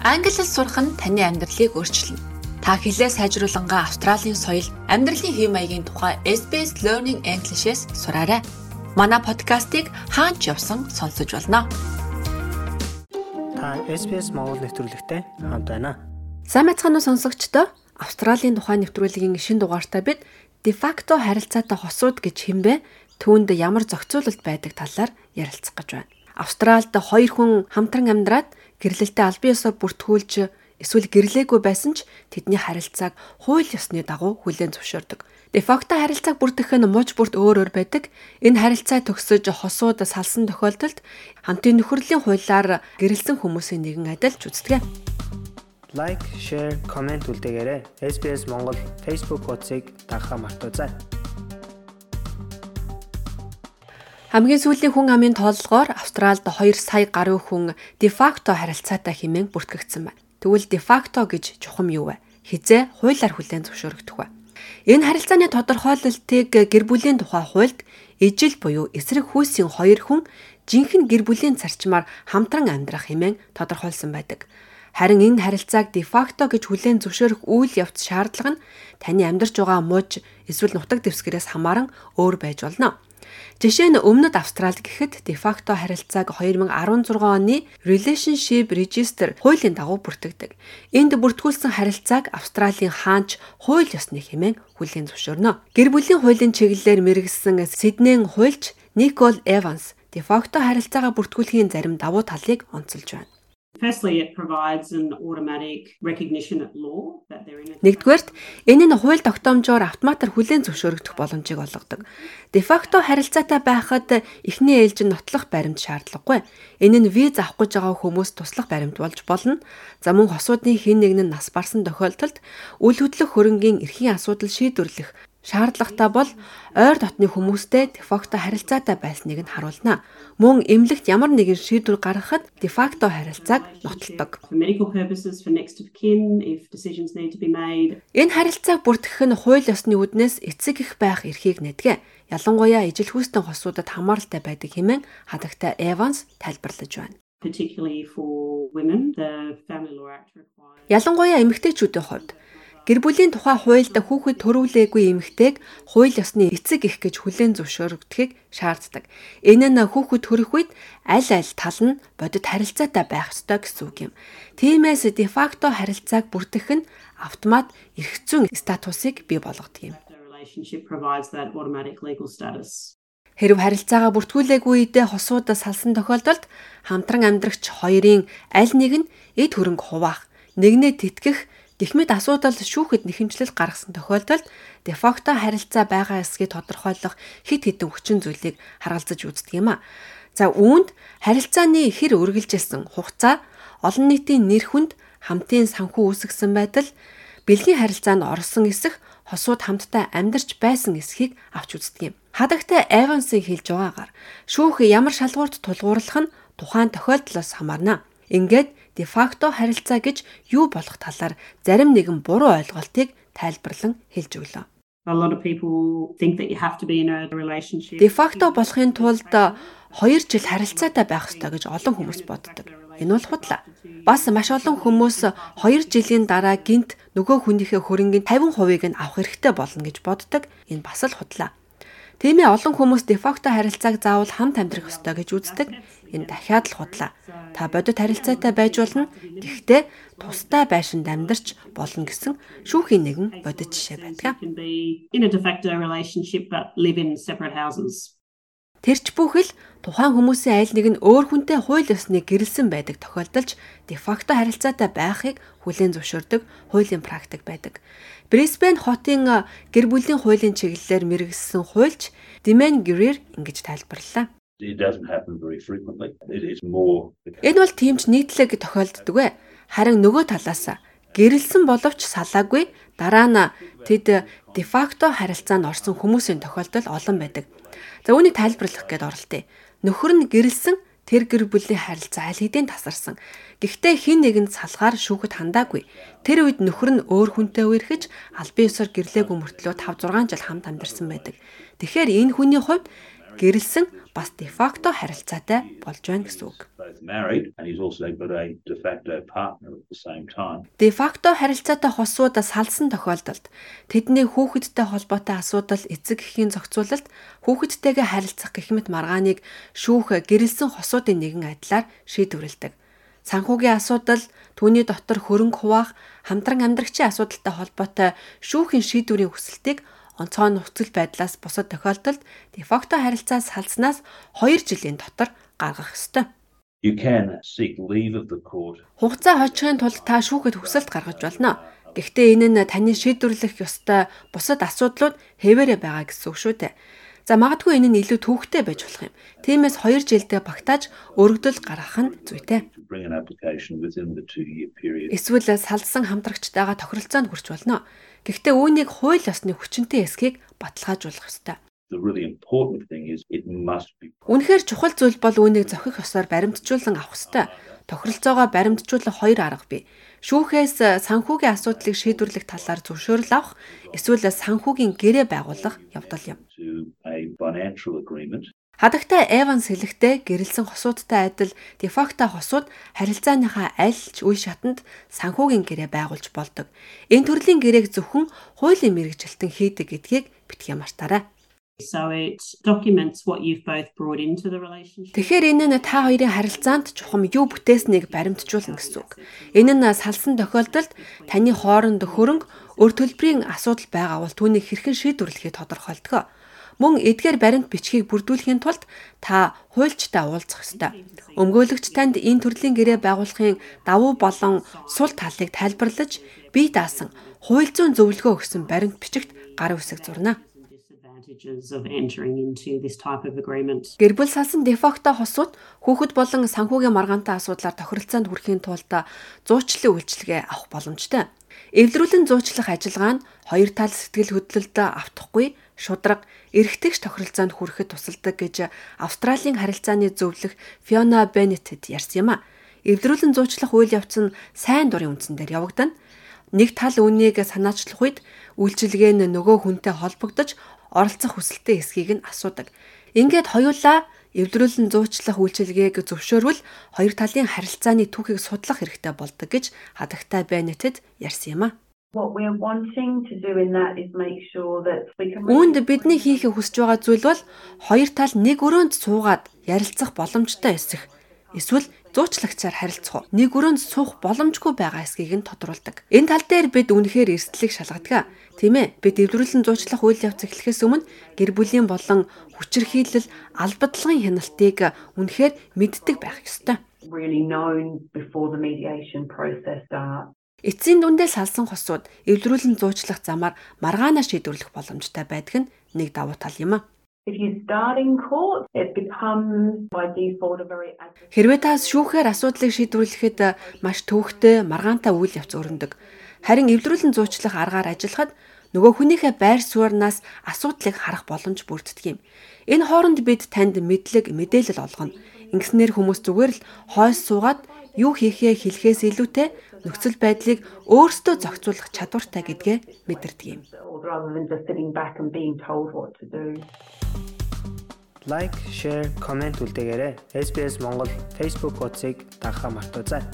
Англи хэл сурах нь таны амьдралыг өөрчилнө. Та хэлээ сайжруулангаа Австралийн соёл, амьдралын хэв маягийн тухай SBS Learning English-с сураарай. Манай подкастыг хаач явсан сонсож болно. Та SBS Монгол нэвтрүүлэгтэй хамт байна. Сайн мэцхан уу сонсогчдоо? Австралийн тухай нэвтрүүлгийн шин дугаартай бид facto харилцаатай хосууд гэж хэмбэ түүнд ямар зохицуулалт байдаг талаар ярилцах гэж байна. Австральд хоёр хүн хамтран амьдраад гэрлэлтэд албан ёсоор бүртгүүлж эсвэл гэрлээгүй байсан ч тэдний харилцааг хууль ёсны дагуу хүлээн зөвшөөрдөг. Facto харилцааг бүртгэх нь мууч бүрт өөр өөр байдаг. Энэ харилцаа төгсөж хосууд салсан тохиолдолд хамтын нөхөрлийн хуулиар гэрэлсэн хүмүүсийн нэгэн адилж үздэг. Лайк, share, comment үлдээгээрэй. SBS Монгол Facebook хуудсыг дагахаа мартаоцай. Хамгийн сүүлийн хүн амын тооллогоор Австральд 2 сая гаруй хүн дефакто харилцаатай хэмээн бүртгэгдсэн байна. Тэгвэл дефакто гэж чухам юу вэ? Хизээ хуулиар хүлээн зөвшөөрөгдөх вэ? Энэ харилцааны тодорхойлолтыг гэр бүлийн тухай хуульд ижил буюу эсрэг хүйсийн хоёр хүн жинхэнэ гэр бүлийн зарчмаар хамтран амьдрах хэмээн тодорхойлсон байдаг. Харин энэ харилцааг дефакто гэж хүлээн зөвшөөрөх үйл явц шаардлага нь таны амьдарч байгаа мууж эсвэл нутаг дэвсгэрээс хамааран өөр байж болно. Жишээ нь өмнөд Австрали гэхэд дефакто харилцааг 2016 оны Relationship Register хуулийн дагуу бүртгэдэг. Энд бүртгүүлсэн харилцааг Австралийн хаанч хууль ёсны хэмээн хүлээн зөвшөөрнө. Гэр бүлийн хуулийн чиглэлээр мэрэгсэн Сиднейн хуульч Никол Эванс дефакто харилцаагаа бүртгүүлэхийн зарим давуу талыг онцолж байна. Firstly, it provides an automatic recognition at law that they're in Нэгдүгээрт энэ нь хууль тогтоомжоор автоматар хүлээн зөвшөөрөгдөх боломжийг олгодог. De facto харилцаатай байхад эхний ээлж нь нотлох баримт шаардлагагүй. Энэ нь виз авах гэж байгаа хүмүүс туслах баримт болж болно. За мөн хосуудын хэн нэг нь нас барсан тохиолдолд үл хөдлөх хөрөнгийн эрхийн асуудал шийдвэрлэх шаардлагатай бол ойр дотны хүмүүстэй дефакто харилцаатай байсныг нь харуулна. Мөн эмнэлэгт ямар нэгэн шийдвэр гаргахад дефакто харилцааг нотолдог. Энэ харилцааг бүртгэх нь хууль ёсны үүднээс эцэг их байх эрхийг нэдгэ. Ялангуяа ижил хүүстэн хосуудад хамааралтай байдаг хэмээн хадагтай Эванс тайлбарлаж байна. Ялангуяа эмэгтэйчүүдийн хувьд Гэр бүлийн тухай хуульд хүүхэд төрүүлээгүй эмэгтэйг хууль ёсны эцэг их гэж хүлээн зөвшөөрөгдөхийг шаарддаг. Энэ нь хүүхэд төрөх үед аль аль тал нь бодит харилцаатай байх ёстой гэсэн үг юм. Тиймээс дефакто харилцааг бүртгэх нь автомат эрх зүйн статусыг бий болгодог юм. Хэрв харилцаагаа бүртгүүлээгүй үедээ хосуудаа салсан тохиолдолд хамтран амьдрагч хоёрын аль нэг нь эд хөрөнгө хуваах, нэгнээ тэтгэх Гихмэд асуудал шүүхэд нэхэмжлэл гаргасан тохиолдолд дефакто харилцаа байгаа эсгийг тодорхойлох хит хитэн хүчин зүйлийг харгалзаж үздэг юм а. За үүнд харилцааны хэр үргэлжилсэн хугацаа, олон нийтийн нэр хүнд хамтын санхүү үүсгэсэн байдал, бэлгийн харилцаанд орсон эсэх хосууд хамтдаа амьдарч байсан эсхийг авч үздэг юм. Хадагтай Эвансын хэлж байгаагаар шүүх ямар шалгуурт тулгуурлах нь тухайн тохиолдлоос хамаарна. Ингээд дефакто харилцаа гэж юу болох талаар зарим нэгэн буруу ойлголтыг тайлбарлан хэлж өглөө. A lot of people think that you have to be in a relationship. Дефакто болохын тулд 2 жил харилцаатай байх ёстой гэж олон хүмүүс боддог. Энэ бол худлаа. Бас маш олон хүмүүс 2 жилийн дараа гинт нөгөө хүнийхээ хөрөнгийн 50%ийг нь авах хэрэгтэй болно гэж боддог. Энэ бас л худлаа. Тиймээ олон хүмүүс дефакто харилцааг заавал хамт амьдрах ёстой гэж үздэг. Энэ дахиад л худлаа. Та бодит харилцаатай байж болно. Гэхдээ тустай байшинд амьдарч болно гэсэн шүүхийн нэгэн бодит жишээ байдаг. Тэрч бүхэл тухайн хүмүүсийн айл нэг нь өөр хүнтэй хууль ёсныг гэрэлсэн байдаг тохиолдолж дефакто харилцаатай байхыг хүлээн зөвшөөрдөг хуулийн практик байдаг. Брисбен хотын гэр бүлийн хуулийн чиглэлээр мэрэгссэн хуульч Димэн Грир ингэж тайлбарллаа. Энэ бол тиймч нийтлэг тохиолддог вэ? Харин нөгөө талаас гэрэлсэн боловч салаагүй дараа нь тэд дефакто харилцаанд орсон хүмүүсийн тохиолдол олон байдаг. За үүнийг тайлбарлах гээд оролтъё. Нөхөр нь гэрэлсэн тэр гэр бүлийн харилцаа аль хэдийн тасарсан. Гэхдээ хин нэгэнд салгаар шүүхэд хандаагүй. Тэр үед нөхөр нь өөр хүнтэй үерхэж албан ёсоор гэрлээгүй мөртлөө 5 6 жил хамт амьдарсан байдаг. Тэгэхээр энэ хүний хувьд гэрэлсэн бас дефакто харилцаатай болж байна гэсэн үг. Дефакто харилцаатай хосууд салсан тохиолдолд тэдний хүүхэдтэй холбоотой асуудал эцэг эхийн зохицуулалт хүүхэдтэйгээ харилцах гэх мэт маргааныг шүүх гэрэлсэн хосуудын нэгэн адилаар шийдвэрлэдэг. Санхүүгийн асуудал, түүний дотор хөрөнгө хуваах, хамтран амьдрагчийн асуудалтай холбоотой шүүхийн шийдвэрийн хүсэлтийг онцгой нөхцөл байдлаас бусад тохиолдолд дефакто харилцаас салснаас 2 жилийн дотор гаргах ёстой. You can seek leave of the court. Хугацаа хожихын тулд та шүүхэд хүсэлт гаргаж болно. Гэхдээ энэ нь таны шийдвэрлэх ёстой бусад асуудлууд хэвээрээ байгаа гэсэн үг шүү дээ. За магадгүй энэ нь илүү төвхтэй байж болох юм. Тиймээс 2 жилдээ багтааж өргөдөл гаргах нь зүйтэй. Эсвэл салсан хамтрагчтайгаа тохиролцоонд хүрч болно. Гэхдээ үүнийг хууль ёсны хүчинтэй эсхийг баталгаажуулах ёстой. Үнэхээр чухал зүйл бол үүнийг зохих ёсоор баримтжуулан авах ёстой. Тохиролцоогоо баримтжуулах хоёр арга бий. Шүүхээс санхүүгийн асуудлыг шийдвэрлэх талаар зөвшөөрөл авах эсвэл санхүүгийн гэрээ байгуулах явдал юм. Хадагтай Эванс хэлэхдээ гэрэлсэн хосуудтай адил дефакто хосууд харилцааныхаа аль ч үе шатанд санхүүгийн гэрээ байгуулж болдог. Энэ төрлийн гэрээг зөвхөн хуулийн мэрэгжилтэн хийдэг гэдгийг битгий мартаарай. So it documents what you've both brought into the relationship. Тэгэхээр энэ нь та хоёрын харилцаанд чухам юу бүтээснийг баримтжуулна гэсэн үг. Энэ нь салсан тохиолдолд таны хооронд хөрөнгө өр төлбөрийн асуудал байгаа бол түүнийг хэрхэн шийдвэрлэхээ тодорхойлдог мөн эдгээр баримт бичгийг бүрдүүлэхийн тулд та хуульчтай уулзах ёстой. Өмгөөлөгч танд энэ төрлийн гэрээ байгуулахын давуу болон сул талыг тайлбарлаж бие даасан хууль зүйн зөвлөгөө өгсөн баримт бичигт гар үсэг зурна. Гэр бүл салсан дефакто хосууд хүүхэд болон санхүүгийн маргаантай асуудлаар тохиролцоонд хүрэхийн тулд зуучлалын үйлчилгээ авах боломжтой. Эвлэрүүлэн зуучлах ажиллагаа нь хоёр тал сэтгэл хөдлөлд автахгүй шудраг эргэтгэж тохиролцоонд хүрэхэд тусалдаг гэж Австралийн харилцааны зөвлөх Fiona Bennett ярьсан юм а. Эвдрүүлэн зуучлах үйл явц нь сайн дурын үндсэн дээр явагдана. Нэг тал үнийг санаачлах үед үйлчилгээ нь нөгөө хүнтэй холбогдож оролцох хүсэлтэй эсхийг нь асуудаг. Ингээд хоёулаа эвдрүүлэн зуучлах үйлчилгээг зөвшөөрвөл хоёр талын харилцааны түүхийг судлах хэрэгтэй болдог гэж хадагтай Беннетэд ярьсан юм а. Үүнд бидний хийхийг хүсэж байгаа зүйл бол хоёр тал нэг өрөөнд суугаад ярилцах боломжтой эсэх. Эсвэл зуучлагчаар харилцах уу? Нэг өрөөнд суух боломжгүй байгаа эсхийг нь тодруулдаг. Энэ тал дээр бид үнэхээр эрсдлийг шалгадаг. Тийм ээ. Бид эвдрүүлэн зуучлах үйл явц эхлэхээс өмнө гэр бүлийн болон хүчирхийлэл албадлагын хяналтыг үнэхээр мэддэг байх ёстой. really known before the mediation process starts. Эцсийн дүндээ салсан хосууд эвлэрүүлэн зуучлах замаар маргаанаа шийдвэрлэх боломжтой байдаг нь нэг давуу тал юм а. Хэрвээ та шүүхээр асуудлыг шийдвэрлэхэд маш төвөгтэй маргаантай үйл явц өрнөдөг. Харин эвлэрүүлэн зуучлах аргаар ажиллахад нөгөө хүнийхээ байр сууриас асуудлыг харах боломж бүрддэг юм. Энэ хооронд бид танд мэдлэг, мэдээлэл олгоно. Ингэснээр хүмүүс зүгээр л хойс суугаад юу хийхээ хэлэхээс илүүтэй нөхцөл байдлыг өөрсдөө зохицуулах чадвартай гэдгээ мэдэрдэг юм. Лайк, шеэр, комент үлдээгээрэй. SBS Монгол Facebook хуудсыг дагахаа мартаоцай.